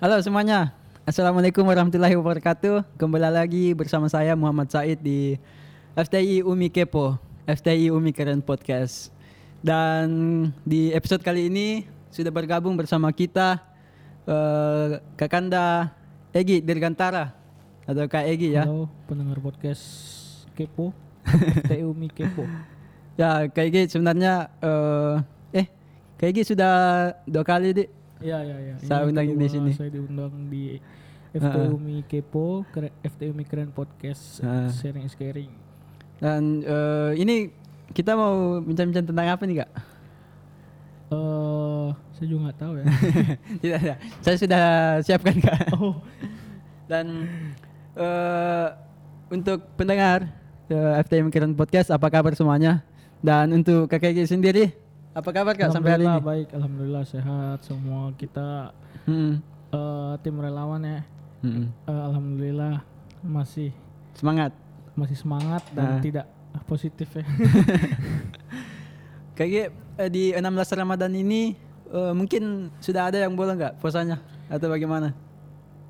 Halo semuanya. Assalamualaikum warahmatullahi wabarakatuh. Kembali lagi bersama saya Muhammad Said di FTI Umi Kepo, FTI Umi Keren Podcast. Dan di episode kali ini sudah bergabung bersama kita uh, Kakanda Egi Dirgantara atau Kak Egi ya. Halo pendengar podcast Kepo, FTI Umi Kepo. Ya, Kak Egi sebenarnya uh, eh Kak Egi sudah dua kali di Iya iya iya. Saya undang di sini. Saya diundang di FTI Heeh. Umi Kepo, Keren- FTI Umi Keren Podcast, Heeh. sharing is caring. dan eh, ini kita mau bincang-bincang tentang apa nih kak? Eh, saya juga nggak tahu ya. Tidak ada. Saya sudah siapkan kak. oh, Dan eh untuk pendengar eh, FTM Keren Podcast, apa kabar semuanya? Dan untuk kakek sendiri, apa kabar kak sampai hari ini? baik, alhamdulillah sehat semua kita Hmm. eh, tim relawan ya. Hmm. Eh, alhamdulillah masih Semangat. masih semangat dan Ah. tidak positif ya. Egi, eh, di 16 Ramadan ini eh, mungkin sudah ada yang boleh nggak puasanya atau bagaimana?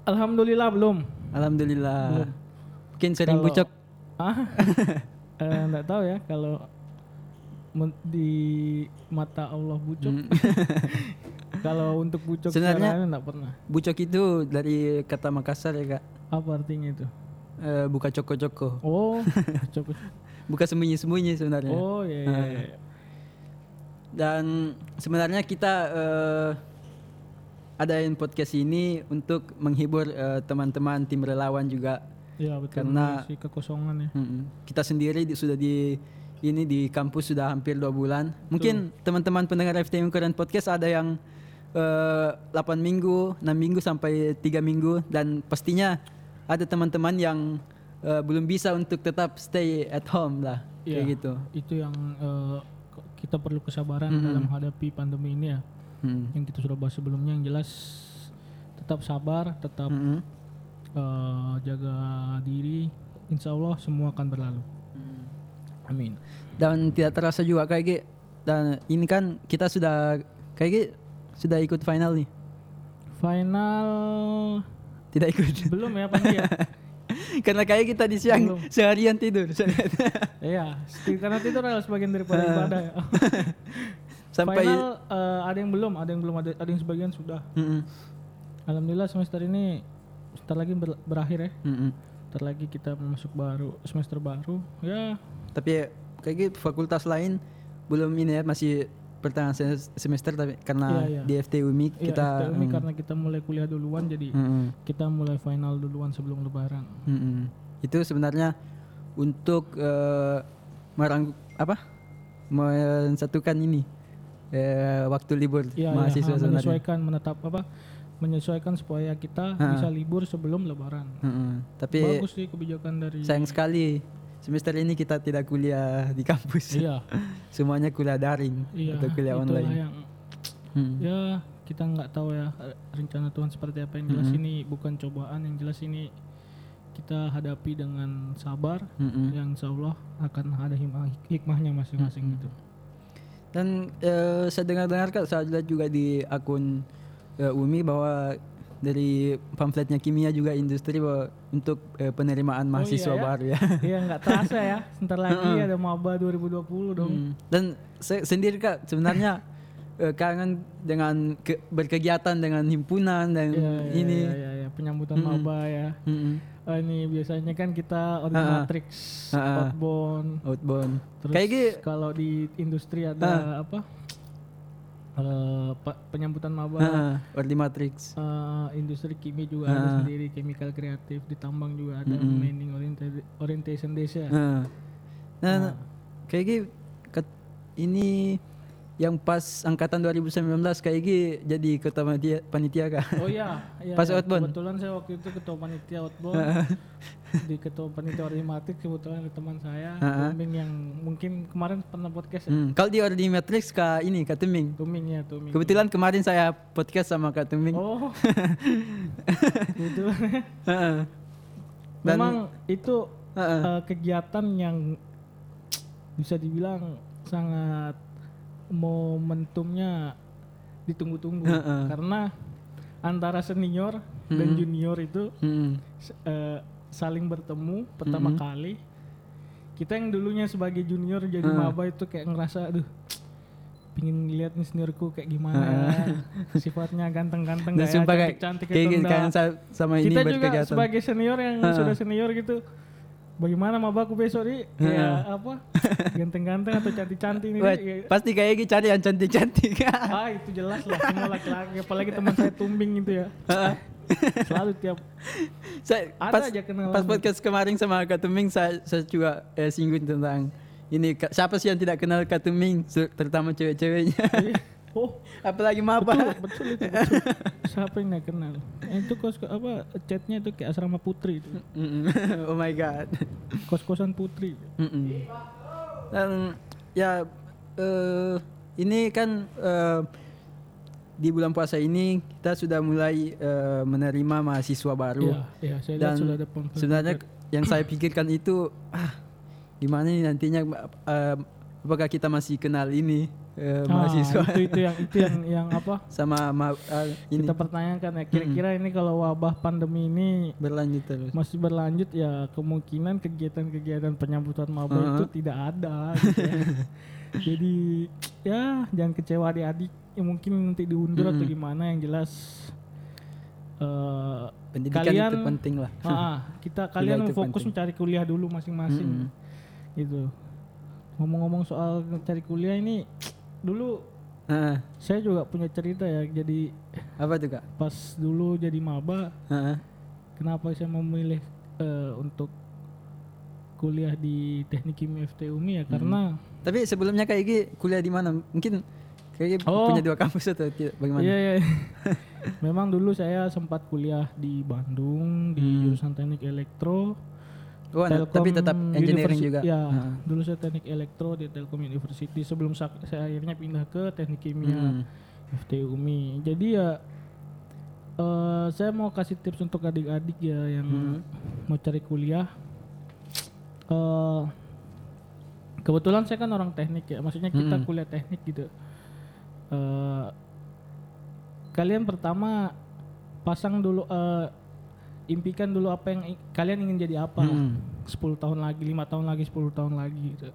alhamdulillah belum. Alhamdulillah. Belum. Mungkin sering Kalau- bucok. Ah, eh, nggak tahu ya kalau di mata Allah bucok. Hmm. kalau untuk bucok Sebenarnya- secara nggak pernah. Bucok itu dari kata Makassar ya kak. Apa artinya itu? Eh, buka coko-coko. Oh, bucok. Buka sembunyi-sembunyi sebenarnya. Oh iya iya. iya. Dan sebenarnya kita eh, adain podcast ini untuk menghibur eh, teman-teman tim relawan juga. Iya betul. Karena- si kekosongan ya. Kita sendiri di- sudah di ini di kampus sudah hampir dua bulan. Mungkin teman-teman pendengar FTM Keren Podcast ada yang eh, 8 minggu, 6 minggu sampai 3 minggu dan pastinya ada teman-teman yang eh, belum bisa untuk tetap stay at home lah kayak Iya. gitu. Itu yang k- kita perlu kesabaran Mhm. dalam menghadapi pandemi ini ya. Mm. Yang kita sudah bahas sebelumnya yang jelas tetap sabar, tetap Mm-mm. eh, jaga diri. Insya Allah semua akan berlalu. Mm. Amin. Dan tidak terasa juga kayak gitu. Dan ini kan kita sudah kayak gitu sudah ikut final nih. Final Tidak ikut. belum ya pasti ya. Karena kayak kita di siang Belum. seharian tidur. Iya, karena itu adalah sebagian daripada ibadah ya. Sampai Final eh, ada yang belum, ada yang belum ada, ada yang sebagian sudah. Mm-mm. Alhamdulillah semester ini sebentar lagi ber- berakhir ya. Mm-mm. Sebentar lagi kita masuk baru semester baru. Ya, Tapi kayak gitu fakultas lain belum ini ya masih pertengahan se- semester tapi karena Iya, iya. di FT UMI iya, kita FTUMI mm, karena kita mulai kuliah duluan jadi mm-mm, kita mulai final duluan sebelum lebaran. mm-mm. itu sebenarnya untuk eh, merang apa mensatukan ini eh, waktu libur mahasiswa iya, ah, sebenarnya. menyesuaikan menetap apa? Menyesuaikan supaya kita Ah. bisa libur sebelum lebaran. Mm-mm. Tapi Bagus sih kebijakan dari sayang sekali semester ini kita tidak kuliah di kampus. Iya, Semuanya kuliah daring iya. atau kuliah online. yang Hmm. ya kita nggak tahu ya rencana Tuhan seperti apa yang jelas Mhm. ini bukan cobaan yang jelas ini kita hadapi dengan sabar Mm-mm. yang insya Allah akan ada hikmah hikmahnya masing-masing Mhm. gitu Dan eh, saya dengar-dengar kak, saya lihat juga di akun eh, Umi bahwa dari pamfletnya kimia juga industri bahwa untuk eh, penerimaan Oh, mahasiswa iya ya? baru ya. Iya nggak terasa ya sebentar lagi ada maba 2020 dong Hmm. Dan saya sendiri kak sebenarnya eh, kangen dengan ke- berkegiatan dengan himpunan dan Iya, iya, ini. iya, iya, iya, penyambutan maba ya Mm-mm. Oh, ini biasanya kan kita Matrix, Ah, ah. outbound Outbound. terus Kayak gitu. kalau di industri ada apa Eh, pa- penyambutan maba Heeh, Ordi Matrix. Eh, industri kimia juga Ah. ada sendiri chemical kreatif di tambang juga ada Mm-mm. mining orienta- orientation ya Heeh. Nah, Ah. nah, kayak ket- ini yang pas angkatan 2019 kayak gitu jadi ketua panitia, panitia kak. oh iya iya Pas iya. outbound. kebetulan saya waktu itu ketua panitia outbound di ketua panitia orimatik kebetulan ada teman saya Ah. Tuming yang mungkin kemarin pernah podcast ya Hmm, Kalau di Ordi Matrix kak ini kak Tuming. Tuming ya Tuming Kebetulan kemarin saya podcast sama kak Tuming. oh kebetulan ya. Dan- memang itu Heeh. eh, kegiatan yang bisa dibilang sangat momentumnya ditunggu-tunggu Heeh. karena antara senior dan Mm-mm. junior itu s- eh, saling bertemu pertama Mm-mm. kali. Kita yang dulunya sebagai junior jadi Mm. maba itu kayak ngerasa aduh pingin lihat nih seniorku kayak gimana ya. sifatnya ganteng-ganteng Dan sumpah kayak kayak gitu enggak. kan sa- sama ini kita juga sebagai senior yang Ha. sudah senior gitu bagaimana mabaku besok nih kayak apa ganteng-ganteng atau cantik-cantik nih Wah, pasti kayak gitu cari yang cantik-cantik. ah itu jelas lah semua laki-laki apalagi teman saya tumbing itu ya. Selalu tiap saya, Ada pas, aja kenalan. pas podcast kemarin sama Kak Tuming saya, saya juga eh, singgung tentang ini. Siapa sih yang tidak kenal Kak Tuming? Se- terutama cewek-ceweknya. Oh. Apalagi betul maba. Betul itu betul. siapa yang nggak kenal? Eh, itu kos apa chatnya itu kayak asrama putri itu. Mm-mm. oh my god. Kos-kosan putri. Mm-mm. Dan ya eh, ini kan eh, di bulan puasa ini kita sudah mulai eh, menerima mahasiswa baru. Iya, iya, saya dan sudah ada sebenarnya yang saya pikirkan itu ah gimana nih nantinya eh, apakah kita masih kenal ini Ah, mahasiswa itu itu yang itu yang yang apa sama ma- eh, ini kita pertanyakan ya kira-kira ini kalau wabah pandemi ini berlanjut terus masih berlanjut ya kemungkinan kegiatan-kegiatan penyambutan maba Uh-huh. itu tidak ada gitu ya. jadi ya jangan kecewa adik-adik ya mungkin nanti diundur atau Mm-mm. gimana yang jelas eh, pendidikan Kalian- itu penting lah ah, kita kalian fokus penting. mencari kuliah dulu masing-masing Mm-mm. gitu ngomong-ngomong soal cari kuliah ini dulu Ah, saya juga punya cerita ya jadi apa tuh kak? pas dulu jadi maba Ah, kenapa saya memilih eh, untuk kuliah di teknik kimia FT UMI ya? Karena tapi sebelumnya kayak Igi kuliah di mana? Mungkin kayak Oh. punya dua kampus atau tidak? Bagaimana? Iya iya. Memang dulu saya sempat kuliah di Bandung di Hmm. jurusan teknik elektro oh, Telkom tapi tetap engineering Universi- juga ya Ah. dulu saya teknik elektro di Telkom University sebelum sa- saya akhirnya pindah ke teknik kimia Hmm. FT UMI jadi ya eh, saya mau kasih tips untuk adik-adik ya yang Hmm. mau cari kuliah eh kebetulan saya kan orang teknik ya maksudnya kita Mm-mm. kuliah teknik gitu eh kalian pertama pasang dulu eh impikan dulu apa yang kalian ingin jadi apa Hmm. 10 tahun lagi lima tahun lagi 10 tahun lagi gitu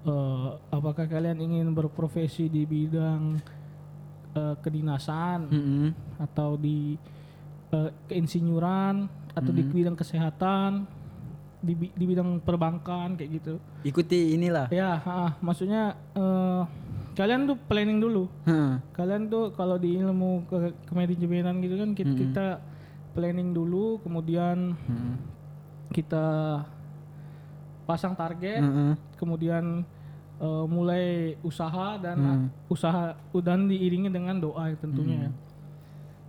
Eh, apakah kalian ingin berprofesi di bidang eh, kedinasan Mm-mm. atau di eh, keinsinyuran atau di Mhm. bidang kesehatan di, di bidang perbankan kayak gitu ikuti inilah ya ha, maksudnya eh, kalian tuh planning dulu Hah. kalian tuh kalau di ilmu ke kemanajemenan gitu kan kita, Mhm. kita planning dulu kemudian Hmm. kita pasang target Heeh. kemudian eh, mulai usaha dan Hmm. usaha dan diiringi dengan doa ya tentunya ya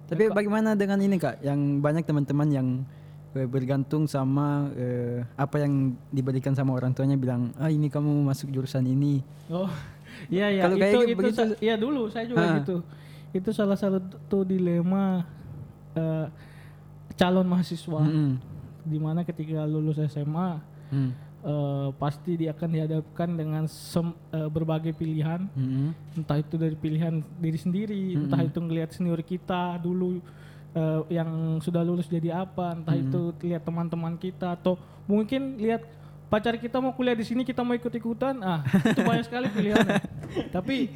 Tapi bagaimana dengan ini kak, yang banyak teman-teman yang eh, bergantung sama eh, apa yang diberikan sama orang tuanya bilang, ah ini kamu masuk jurusan ini. Oh, iya iya Kalau itu kayak itu begitu- iya dulu saya juga Ah. gitu. Itu salah satu dilema eh, calon mahasiswa Mm-mm. di mana ketika lulus SMA Hmm. eh, pasti dia akan dihadapkan dengan sem- eh, berbagai pilihan, Mm-mm. entah itu dari pilihan diri sendiri, entah itu ngelihat senior kita dulu eh, yang sudah lulus jadi apa, entah itu lihat teman-teman kita atau mungkin lihat pacar kita mau kuliah di sini kita mau ikut-ikutan, ah itu banyak sekali pilihannya. Tapi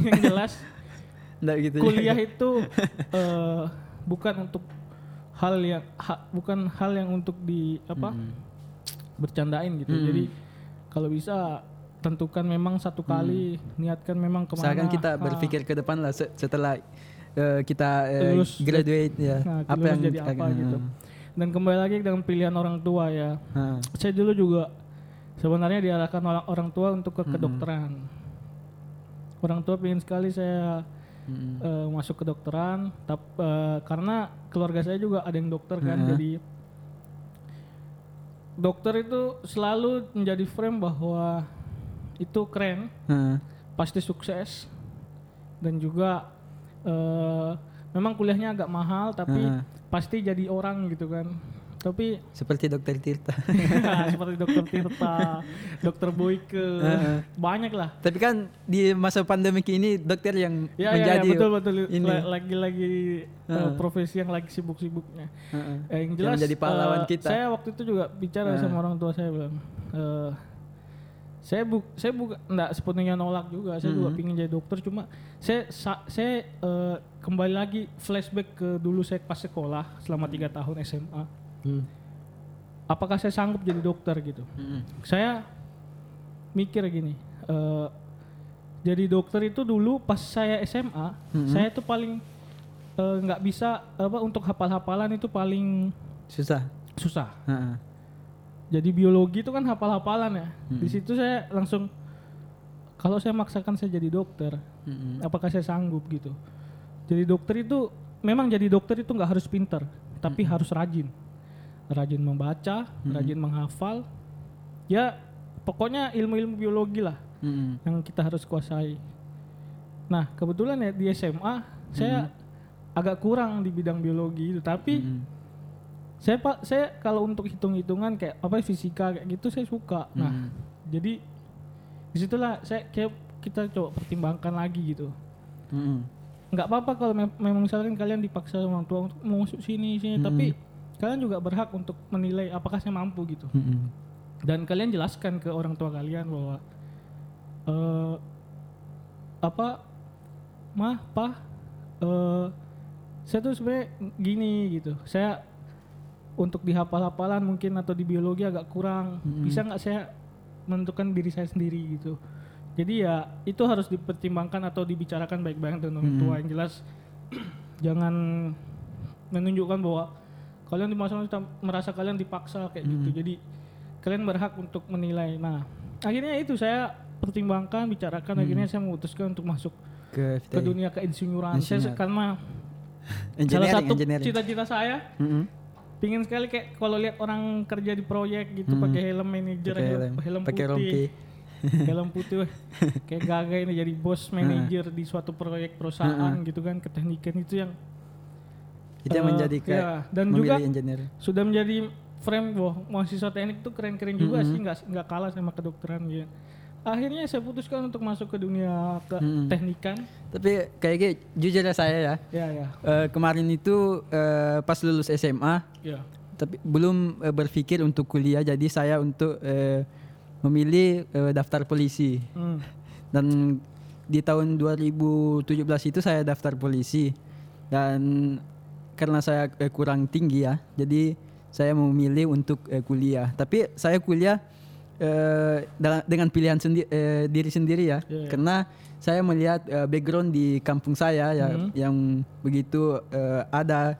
yang jelas Nggak gitu kuliah itu eh, bukan untuk hal yang ha- bukan hal yang untuk di apa bercandain gitu. Mm. Jadi kalau bisa tentukan memang satu kali niatkan memang ke mana. Misalkan kita Ah. berpikir ke depan lah se- setelah eh, kita Lulus. graduate ya, Nah, apa yang jadi apa gitu. Dan kembali lagi dengan pilihan orang tua ya. Ah. Saya dulu juga sebenarnya diarahkan orang orang tua untuk ke kedokteran. Orang tua ingin sekali saya Eh, masuk kedokteran, tap, eh, karena keluarga saya juga ada yang dokter kan, jadi dokter itu selalu menjadi frame bahwa itu keren, Ah. pasti sukses, dan juga eh, memang kuliahnya agak mahal, tapi Heeh. pasti jadi orang gitu kan. Tapi Seperti dokter Tirta. seperti dokter Tirta, dokter Boyke, Heeh. banyak lah. Tapi kan di masa pandemi ini dokter yang Ya, ya, ya menjadi betul betul ini. La- lagi-lagi uh, profesi yang lagi sibuk-sibuknya. Heeh. Eh, yang Yang jelas menjadi pahlawan eh, kita. Saya waktu itu juga bicara Heeh. sama orang tua saya bilang, eh, saya bu saya bukan enggak sepenuhnya nolak juga. Saya juga Mhm. pingin jadi dokter cuma saya sa- saya eh, kembali lagi flashback ke dulu saya pas sekolah selama tiga tahun SMA. Hmm. Apakah saya sanggup jadi dokter gitu? Mm-mm. Saya mikir gini, eh, jadi dokter itu dulu pas saya SMA, Mhm. saya tuh paling eh, nggak bisa apa untuk hafal-hafalan itu paling Susah. susah. Heeh. Jadi biologi itu kan hafal-hafalan ya. Di Mhm. situ saya langsung kalau saya maksakan saya jadi dokter, Mm-mm. apakah saya sanggup gitu? Jadi dokter itu memang jadi dokter itu nggak harus pinter, tapi harus rajin, rajin membaca, rajin menghafal. Ya pokoknya ilmu-ilmu biologi lah Mm-mm. yang kita harus kuasai. Nah kebetulan ya di SMA saya agak kurang di bidang biologi itu, tapi Mm-mm. saya pak saya kalau untuk hitung-hitungan kayak apa fisika kayak gitu saya suka. Nah jadi di situlah saya kayak kita coba pertimbangkan lagi gitu. Mm-mm. nggak apa-apa kalau mem- memang misalkan kalian dipaksa orang tua untuk mau masuk sini sini Mm-mm. tapi kalian juga berhak untuk menilai apakah saya mampu gitu. Mm-mm. dan kalian jelaskan ke orang tua kalian bahwa eh apa mah pa eh saya tuh sebenarnya gini gitu. Saya untuk di hafal-hafalan mungkin atau di biologi agak kurang. Mm-mm. bisa nggak saya menentukan diri saya sendiri gitu? Jadi ya itu harus dipertimbangkan atau dibicarakan baik-baik dengan orang tua yang jelas. Jangan menunjukkan bahwa kalian di masa lalu merasa kalian dipaksa kayak gitu. Jadi kalian berhak untuk menilai. Nah akhirnya itu saya pertimbangkan bicarakan. Akhirnya saya memutuskan untuk masuk Ke, ke dunia keinsinyuran. Saya karena salah satu cita-cita saya Mm-mm. pingin sekali kayak kalau lihat orang kerja di proyek gitu Hmm. pakai helm manajer Pakai helm, helm, rompi. putih. Helm putih kayak gagah ini jadi bos manajer di suatu proyek perusahaan gitu kan keteknikan itu yang Itu yang Eh, menjadi kayak iya. Dan juga engineer. sudah menjadi frame wah mahasiswa teknik tuh keren-keren juga Mm-mm. sih nggak nggak kalah sama kedokteran gitu akhirnya saya putuskan untuk masuk ke dunia ke Mm-mm. teknikan Tapi kayak gitu, jujur ya saya ya. ya ya eh, kemarin itu eh, pas lulus SMA, ya tapi belum eh, berpikir untuk kuliah, jadi saya untuk eh, memilih eh, daftar polisi. Hmm. Dan di tahun 2017 itu saya daftar polisi dan karena saya eh, kurang tinggi ya, jadi saya memilih untuk eh, kuliah. Tapi saya kuliah eh, dengan pilihan sendi- eh, diri sendiri ya, Iya, iya. karena saya melihat eh, background di kampung saya ya Mhm. yang begitu eh, ada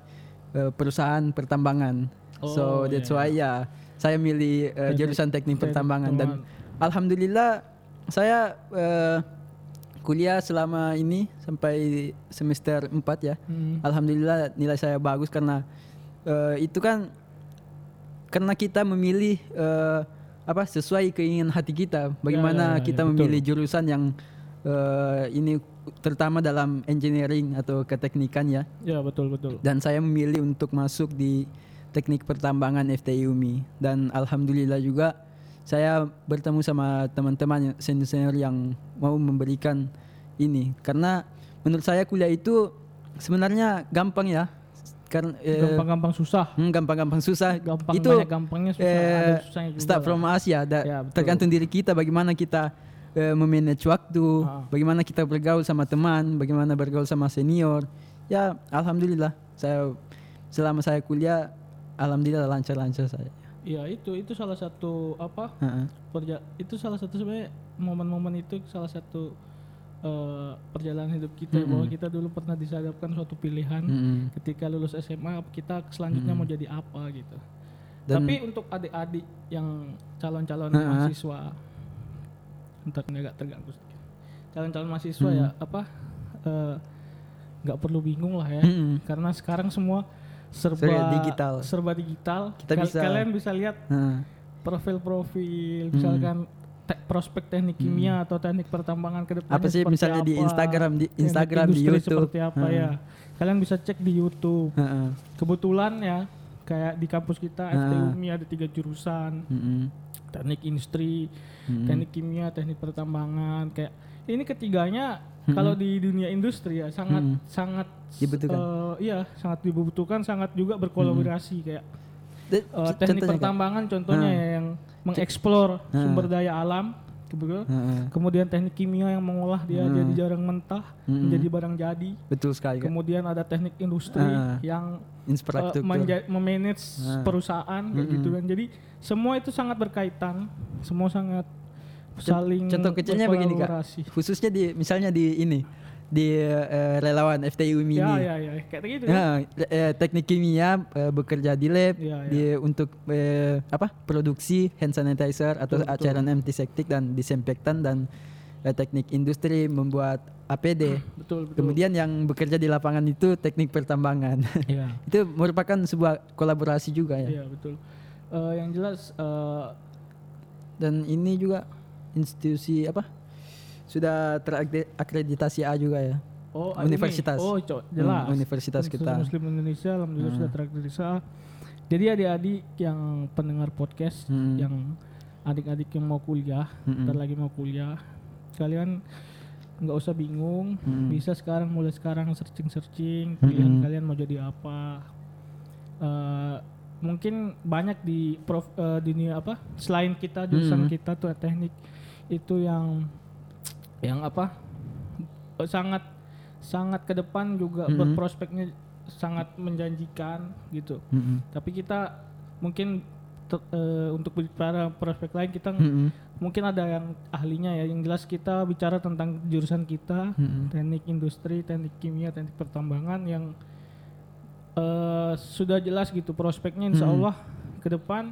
eh, perusahaan pertambangan. Oh, so that's iya, why ya saya milih eh, jurusan teknik teknik pertambangan dan alhamdulillah saya eh, kuliah selama ini sampai semester 4 ya. Hmm. Alhamdulillah nilai saya bagus karena eh, itu kan karena kita memilih eh, apa sesuai keinginan hati kita. Bagaimana ya, ya, kita betul. memilih jurusan yang eh, ini terutama dalam engineering atau keteknikan ya. ya betul betul Dan saya memilih untuk masuk di teknik pertambangan FTI UMI dan alhamdulillah juga saya bertemu sama teman-teman yang senior yang mau memberikan ini karena menurut saya kuliah itu sebenarnya gampang ya karena eh, gampang-gampang susah hmm, gampang-gampang susah gampang itu banyak gampangnya susah ada eh, susahnya juga start from us ya, da- Ya, betul. tergantung diri kita bagaimana kita eh, memanage waktu, Ah. bagaimana kita bergaul sama teman, bagaimana bergaul sama senior. Ya, alhamdulillah saya selama saya kuliah alhamdulillah lancar-lancar saya. Ya itu itu salah satu apa Heeh. perja itu salah satu sebenarnya momen-momen itu salah satu eh, perjalanan hidup kita bahwa kita dulu pernah disadapkan suatu pilihan Mm-mm. ketika lulus SMA kita selanjutnya mau jadi apa gitu. Dan- Tapi untuk adik-adik yang calon-calon Heeh. mahasiswa, entar agak terganggu. Calon-calon mahasiswa ya apa eh, nggak perlu bingung lah ya, Mm-mm. karena sekarang semua serba Serba digital. serba digital. Kita Kal- bisa- kalian bisa lihat profil-profil, misalkan te- prospek teknik kimia atau teknik pertambangan ke depan Apa sih misalnya di Instagram, di Instagram, di YouTube. seperti apa ya. Kalian bisa cek di YouTube. Heeh. Kebetulan ya kayak di kampus kita Ah. FTUMI ada tiga jurusan Mm-mm. teknik industri Mm-mm. teknik kimia teknik pertambangan kayak ini ketiganya Kalau di dunia industri ya sangat Mm-mm. sangat Dibutuhkan. eh, iya sangat dibutuhkan sangat juga berkolaborasi kayak De- eh, c- teknik contohnya, pertambangan contohnya Ah. ya yang mengeksplor Ah. sumber daya alam kebetulan Heeh. kemudian teknik kimia yang mengolah dia Hmm. jadi barang mentah Mm-mm. menjadi barang jadi Betul sekali Kak. kemudian ada teknik industri Ah. yang menja- memanage Ah. perusahaan kayak Mm-mm. gitu kan jadi semua itu sangat berkaitan semua sangat saling Contoh kecilnya begini Kak. Khususnya di misalnya di ini di eh, relawan FTI UMI ya ya ya kayak gitu Nah, eh, teknik kimia eh, bekerja di lab Ya, ya. di untuk eh, apa produksi hand sanitizer atau Betul, cairan antiseptik dan disinfektan dan eh, teknik industri membuat APD. betul betul Kemudian yang bekerja di lapangan itu teknik pertambangan. ya itu merupakan sebuah kolaborasi juga ya. ya betul Eh, yang jelas eh, Dan ini juga institusi apa? Sudah terakreditasi A juga ya. oh Universitas. ini. oh co- jelas Hmm, universitas kita. Muslim Indonesia alhamdulillah Hmm. sudah terakreditasi A. jadi adik-adik yang pendengar podcast Hmm. yang adik-adik yang mau kuliah Mm-mm. ntar lagi mau kuliah kalian nggak usah bingung Mm-mm. bisa sekarang mulai sekarang searching searching pilihan Mm-mm. kalian mau jadi apa Eh, mungkin banyak di prof di dunia apa selain kita jurusan Mm-mm. kita tuh teknik itu yang yang apa eh, sangat sangat ke depan juga Mm-mm. berprospeknya sangat menjanjikan gitu Mm-mm. tapi kita mungkin te- eh, untuk bicara prospek lain kita Mm-mm. mungkin ada yang ahlinya ya yang jelas kita bicara tentang jurusan kita Mm-mm. teknik industri teknik kimia teknik pertambangan yang eh, sudah jelas gitu prospeknya insya Mm-mm. Allah ke depan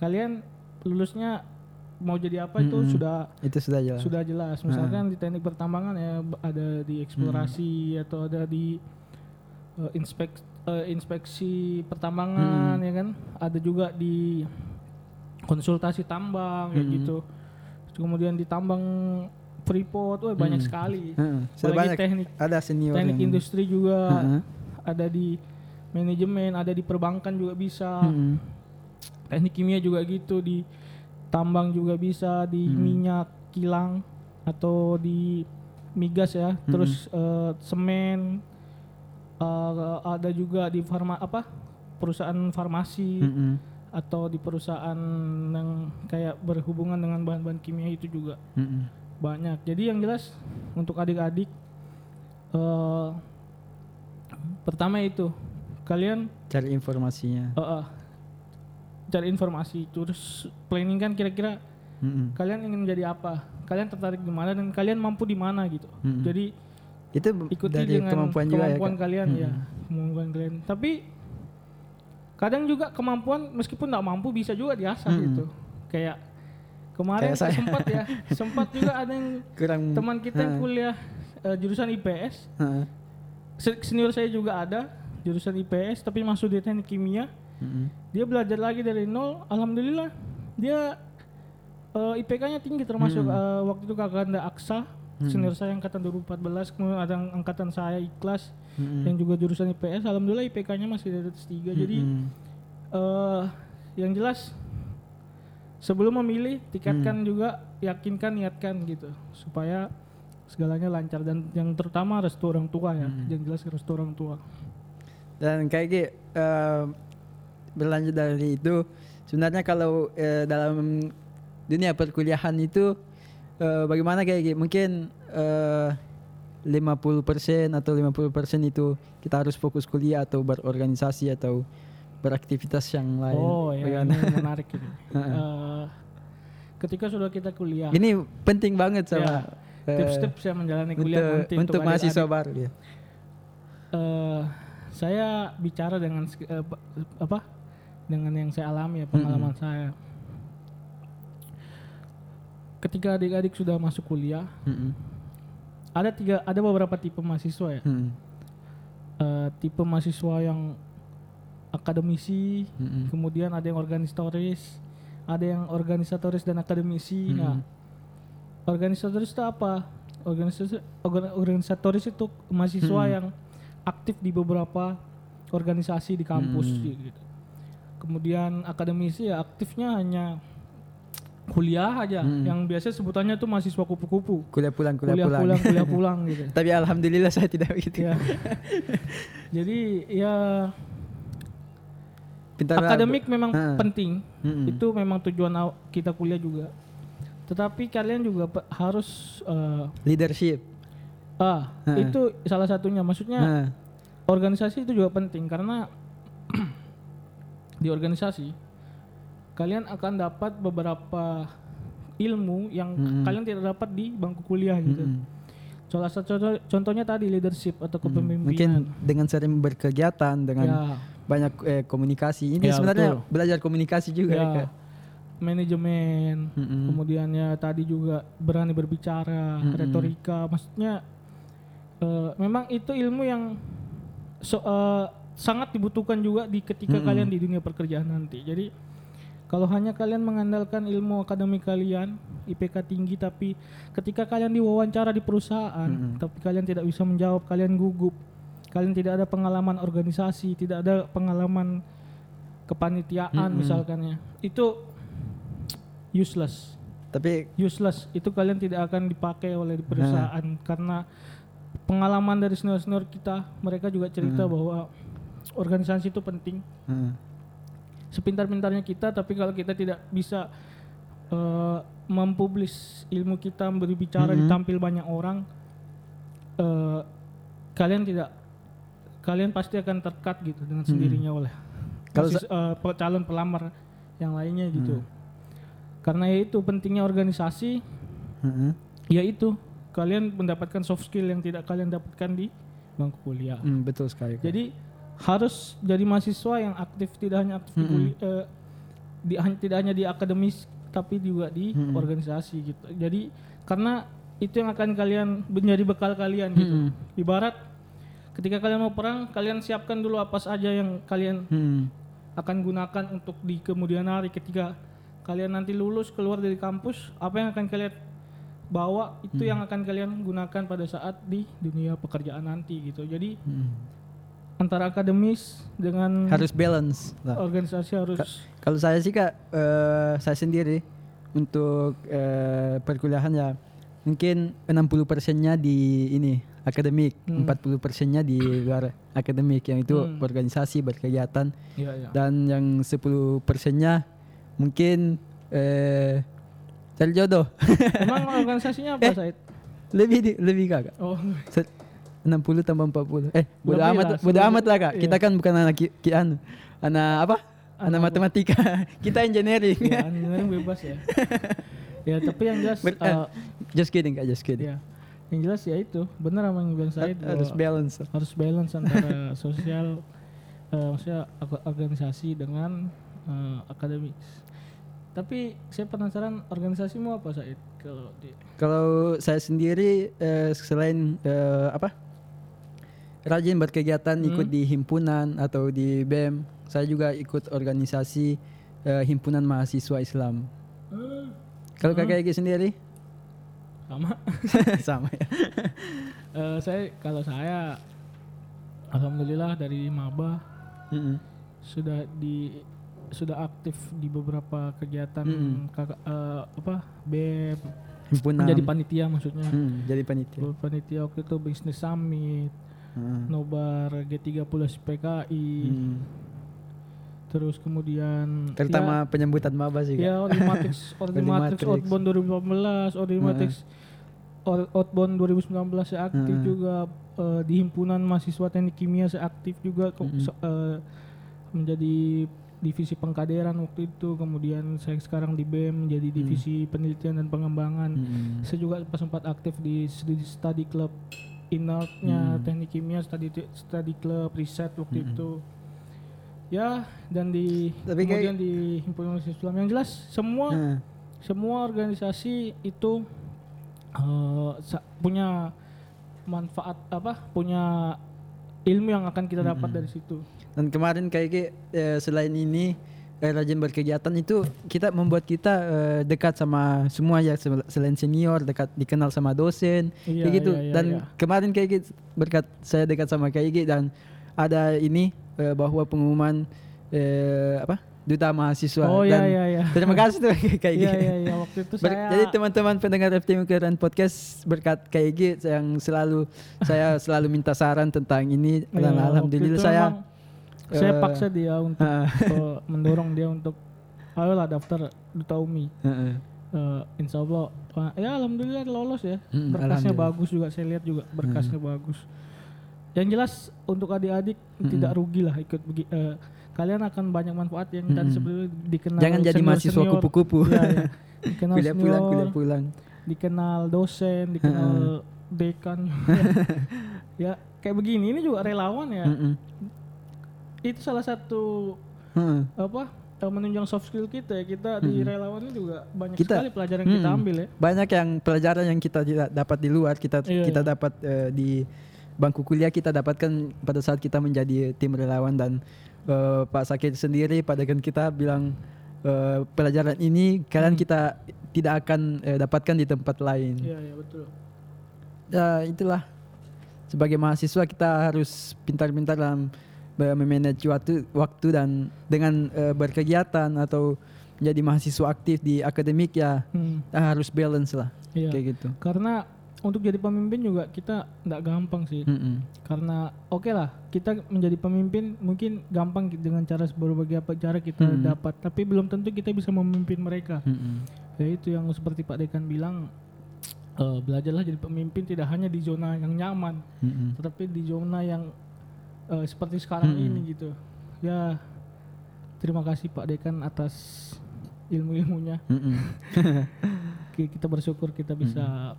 kalian lulusnya mau jadi apa itu Mm-mm. sudah Itu sudah jelas. sudah jelas misalkan di teknik pertambangan ya ada di eksplorasi atau ada di eh, inspek eh, inspeksi pertambangan Hmm. ya kan ada juga di konsultasi tambang Hmm. gitu kemudian di tambang freeport wah banyak Hmm. sekali apalagi banyak teknik ada senior teknik yang- industri juga Heeh. ada di manajemen ada di perbankan juga bisa Mm-mm. teknik kimia juga gitu di tambang juga bisa di Hmm. minyak kilang atau di migas ya Hmm. terus eh, semen eh, ada juga di farma apa perusahaan farmasi Mm-mm. atau di perusahaan yang kayak berhubungan dengan bahan-bahan kimia itu juga Mm-mm. banyak jadi yang jelas untuk adik-adik eh, pertama itu kalian Cari informasinya. eh, eh, cari informasi terus planning kan kira-kira Mm-mm. kalian ingin menjadi apa kalian tertarik di mana dan kalian mampu di mana gitu Mm-mm. jadi Itu ikuti dari dengan kemampuan juga ya. kemampuan kalian ya Mm-mm. kemampuan kalian tapi kadang juga kemampuan meskipun nggak mampu bisa juga diasah Mm-mm. gitu kayak kemarin Kayak saya. sempat ya sempat juga ada yang Kurang teman kita yang kuliah eh, jurusan IPS senior saya juga ada jurusan IPS tapi masuk di teknik kimia Dia belajar lagi dari nol alhamdulillah dia eh, IPK-nya tinggi termasuk Hmm. eh, waktu itu kakanda Aksa Hmm. senior saya angkatan 2014 kemudian ada angkatan saya ikhlas Mm-mm. yang juga jurusan IPS alhamdulillah IPK-nya masih di atas 3 jadi Mm-mm. eh yang jelas sebelum memilih tiketkan Hmm. juga yakinkan niatkan gitu supaya segalanya lancar dan yang terutama restu orang tua ya Hmm. yang jelas restu orang tua Dan kayak gitu eh, berlanjut dari itu sebenarnya kalau eh, dalam dunia perkuliahan itu eh, bagaimana kayak gitu mungkin eh, 50% atau 50% itu kita harus fokus kuliah atau berorganisasi atau beraktivitas yang lain. oh ya ini menarik ini. Eh, ketika sudah kita kuliah Ini penting banget sama Ya, eh, tips-tips yang menjalani untuk kuliah nanti untuk mahasiswa baru ya. Eh, saya bicara dengan pa- apa dengan yang saya alami ya pengalaman saya ketika adik-adik sudah masuk kuliah Mm-mm. ada tiga ada beberapa tipe mahasiswa ya Mm-mm. Eh, tipe mahasiswa yang akademisi Mm-mm. kemudian ada yang organisatoris ada yang organisatoris dan akademisi nah Mm-mm. organisatoris itu apa organisatoris organ- organisatoris itu mahasiswa Hmm. yang aktif di beberapa organisasi di kampus Hmm. gitu kemudian akademisi ya aktifnya hanya kuliah aja Hmm. yang biasa sebutannya tuh mahasiswa kupu-kupu Kuliah pulang, kuliah, kuliah pulang. pulang kuliah pulang gitu Tapi alhamdulillah saya tidak begitu. ya jadi ya Pintar akademik memang Ha. penting Mm-mm. itu memang tujuan aw- kita kuliah juga tetapi kalian juga pe- harus eh, leadership. ah Ha. itu salah satunya maksudnya Nah, organisasi itu juga penting karena di organisasi kalian akan dapat beberapa ilmu yang Mm-mm. kalian tidak dapat di bangku kuliah gitu. mm-mm. Salah satu contoh- contohnya tadi leadership atau Mm. Mungkin kepemimpinan. dengan sering berkegiatan, dengan ya, banyak eh, komunikasi. Ini Ya, sebenarnya betul. belajar komunikasi juga ya. ya, manajemen, Mm-mm. kemudian ya tadi juga berani berbicara, Mm-mm. retorika, maksudnya eh, memang itu ilmu yang so- eh, sangat dibutuhkan juga di ketika Mm-mm. kalian di dunia pekerjaan nanti. Jadi kalau hanya kalian mengandalkan ilmu akademik kalian, IPK tinggi tapi ketika kalian diwawancara di perusahaan, Mm-mm. tapi kalian tidak bisa menjawab, kalian gugup. Kalian tidak ada pengalaman organisasi, tidak ada pengalaman kepanitiaan Mm-mm. misalkannya. Itu useless. Tapi Useless itu kalian tidak akan dipakai oleh perusahaan karena pengalaman dari senior-senior kita, mereka juga cerita bahwa organisasi itu penting eh, sepintar-pintarnya kita tapi kalau kita tidak bisa eh, mempublis ilmu kita berbicara Mhm. ditampil banyak orang eh, kalian tidak kalian pasti akan terkat gitu dengan sendirinya oleh Kalau pe- calon pelamar yang lainnya gitu karena itu pentingnya organisasi heeh. yaitu kalian mendapatkan soft skill yang tidak kalian dapatkan di bangku kuliah Hmm, betul sekali. Jadi harus jadi mahasiswa yang aktif tidak hanya aktif di, Mm-mm. kuli- eh, di tidak hanya di akademis tapi juga di Mm-mm. organisasi gitu. Jadi karena itu yang akan kalian menjadi bekal kalian gitu. Mm-mm. Ibarat ketika kalian mau perang, kalian siapkan dulu apa saja yang kalian Hmm. akan gunakan untuk di kemudian hari ketika kalian nanti lulus keluar dari kampus, apa yang akan kalian bawa itu yang akan kalian gunakan pada saat di dunia pekerjaan nanti gitu. Jadi Hmm. Antara akademis dengan Harus balance lah. organisasi harus Kalau saya sih kak, eh, saya sendiri untuk eh, perkuliahan ya mungkin 60 persennya di ini akademik, Hmm. 40 persennya di luar akademik yang itu Hmm. organisasi berkegiatan ya ya. dan yang 10 persennya mungkin eh, cari jodoh Emang organisasinya apa Eh. Said? lebih di, lebih kak. Oh, 60 tambah 40. Eh, bodo Lebih amat lah, bodo amat lah kak. iya. Kita kan bukan anak ki, ki- anu, anak apa? Anak Anak matematika. Kita engineering. ya engineering bebas ya. ya tapi yang jelas Ber- eh, eh, just kidding kak, just kidding. ya. Yang jelas ya itu benar apa yang bilang Said harus balance. harus balance antara sosial eh, maksudnya ak- organisasi dengan eh, akademik. Tapi saya penasaran organisasimu apa Said kalau di Kalau saya sendiri eh, selain eh, apa? Rajin berkegiatan ikut Hmm. di himpunan atau di BEM, saya juga ikut organisasi eh, himpunan mahasiswa Islam. Kalau Hmm. kakak Egi sendiri sama sama ya. Eh, saya kalau saya alhamdulillah dari maba Mm-mm. sudah di sudah aktif di beberapa kegiatan Mm-mm. kakak eh, apa BEM Himpunan. menjadi panitia maksudnya Hmm, jadi panitia. panitia waktu itu bisnis summit Hmm. nobar G30 PKI Hmm. terus kemudian Terutama penyambutan maba sih. Ya, ya Ordimatrix Ordimatrix Ordimatrix. Outbound 2018 Ordimatrix Or- Outbound 2019 saya aktif Hmm. juga eh, di himpunan mahasiswa teknik kimia saya aktif juga Hmm. eh, menjadi divisi pengkaderan waktu itu kemudian saya sekarang di BEM menjadi divisi penelitian dan pengembangan Hmm. saya juga sempat aktif di study club inertnya Hmm. teknik kimia study study club riset waktu itu. Ya dan di Tapi kayak- kemudian di himpunan Islam. Yang jelas semua Hmm. semua organisasi itu sa- punya manfaat apa punya ilmu yang akan kita dapat dari situ. Dan kemarin kayak eh, selain ini eh, rajin berkegiatan itu kita membuat kita eh, dekat sama semua ya sel- selain senior dekat dikenal sama dosen Iya, kayak gitu iya, iya, dan iya. kemarin kayak gitu berkat saya dekat sama kayak gitu dan ada ini eh, bahwa pengumuman eh, apa duta mahasiswa. Oh iya Dan iya iya. Terima kasih tuh kayak Iya gitu. iya iya waktu itu Ber- saya Jadi teman-teman pendengar FTM Keren Podcast berkat kayak gitu yang selalu saya selalu minta saran tentang ini Iya, dan waktu alhamdulillah saya emang saya eh, paksa dia untuk eh, mendorong dia untuk ayolah daftar duta umi. heeh. Eh, insya Allah ya alhamdulillah lolos ya. Mm, Berkasnya. Hmm. bagus juga saya lihat juga berkasnya bagus. Yang jelas untuk adik-adik tidak rugi lah ikut begi, eh, kalian akan banyak manfaat yang tadi Mm-mm. sebelumnya dikenal Jangan jadi mahasiswa kupu-kupu. Iya, iya. Dikenal kuliah pulang, kuliah pulang. dikenal dosen, dikenal dekan. ya kayak begini ini juga relawan ya. Mm-mm. Itu salah satu Heeh. apa eh, menunjang soft skill kita ya. Kita di relawan ini juga banyak Kita- sekali pelajaran yang kita ambil ya. Banyak yang pelajaran yang kita dapat di luar, kita Iya, kita iya. dapat eh, di bangku kuliah kita dapatkan pada saat kita menjadi tim relawan dan eh, Pak Sakit sendiri pada kan kita bilang eh, pelajaran ini kalian Hmm. kita tidak akan eh, dapatkan di tempat lain. Iya iya betul. Ya itulah sebagai mahasiswa kita harus pintar-pintar dalam memanage waktu, waktu dan dengan eh, berkegiatan atau menjadi mahasiswa aktif di akademik ya Hmm, kita harus balance lah iya. kayak gitu. Karena untuk jadi pemimpin juga kita nggak gampang sih. Mm-mm. Karena oke lah kita menjadi pemimpin mungkin gampang dengan cara berbagai apa cara kita Hmm. dapat, tapi belum tentu kita bisa memimpin mereka. Mm-mm. Ya itu yang seperti Pak Dekan bilang eh, belajarlah jadi pemimpin tidak hanya di zona yang nyaman, Mm-mm. tetapi di zona yang eh, seperti sekarang Mm-mm. ini gitu. Ya terima kasih Pak Dekan atas ilmu-ilmunya. Kita bersyukur kita bisa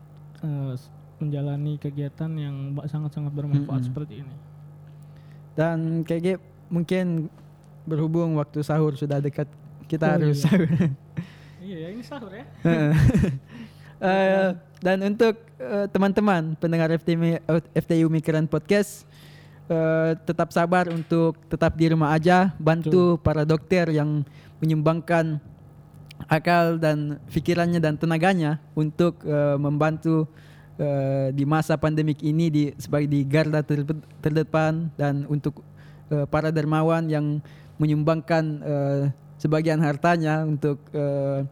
s- menjalani kegiatan yang sangat-sangat bermanfaat Mm-mm. seperti ini. Dan kayak mungkin berhubung waktu sahur sudah dekat kita Oh, harus iya. sahur. Iya, ya, ini sahur ya. Eh, dan untuk teman-teman pendengar FTI Migran Podcast eh, tetap sabar untuk tetap di rumah aja bantu para dokter yang menyumbangkan akal dan pikirannya dan tenaganya untuk eh, membantu eh, di masa pandemik ini di sebagai di garda terdepan- terdepan dan untuk eh, para dermawan yang menyumbangkan eh, sebagian hartanya untuk ke-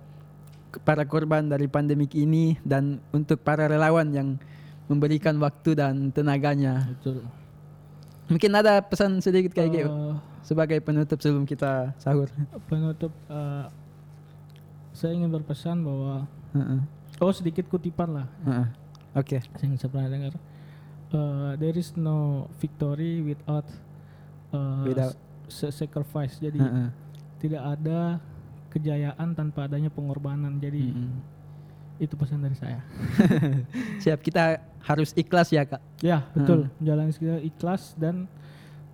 para korban dari pandemik ini dan untuk para relawan yang memberikan waktu dan tenaganya. Betul. Mungkin ada pesan sedikit kayak gitu Eh, sebagai penutup sebelum kita sahur. penutup eh, saya ingin berpesan bahwa Heeh, oh sedikit kutipan lah heeh. Oke. yang saya pernah dengar. Eh, there is no victory without, eh, Without- sacrifice. Jadi Heeh. tidak ada kejayaan tanpa adanya pengorbanan. Jadi Mm-mm. Itu pesan dari saya. Siap kita harus ikhlas ya kak. Ya betul. Menjalani segala ikhlas dan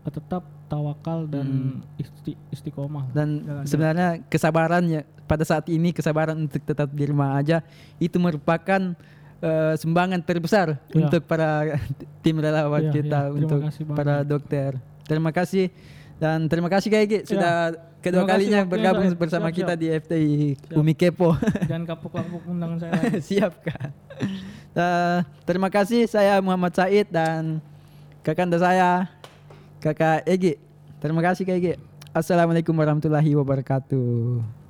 tetap tawakal dan isti- istiqomah. Dan Jalan- sebenarnya kesabarannya pada saat ini kesabaran untuk tetap di rumah aja itu merupakan eh, sumbangan terbesar Ya. untuk para tim relawan Ya, kita ya. Untuk kasih banget. para dokter. Terima kasih dan terima kasih Kak Egi sudah kedua Terima kasih kalinya waktunya, bergabung Zai. bersama Siap, kita siap. di FTI Siap. Umi Kepo. Jangan kapuk-kapuk undangan saya lagi. Siap Kak. Eh, terima kasih saya Muhammad Said dan kakanda saya Kakak Egi. Terima kasih Kak Egi. Assalamualaikum warahmatullahi wabarakatuh.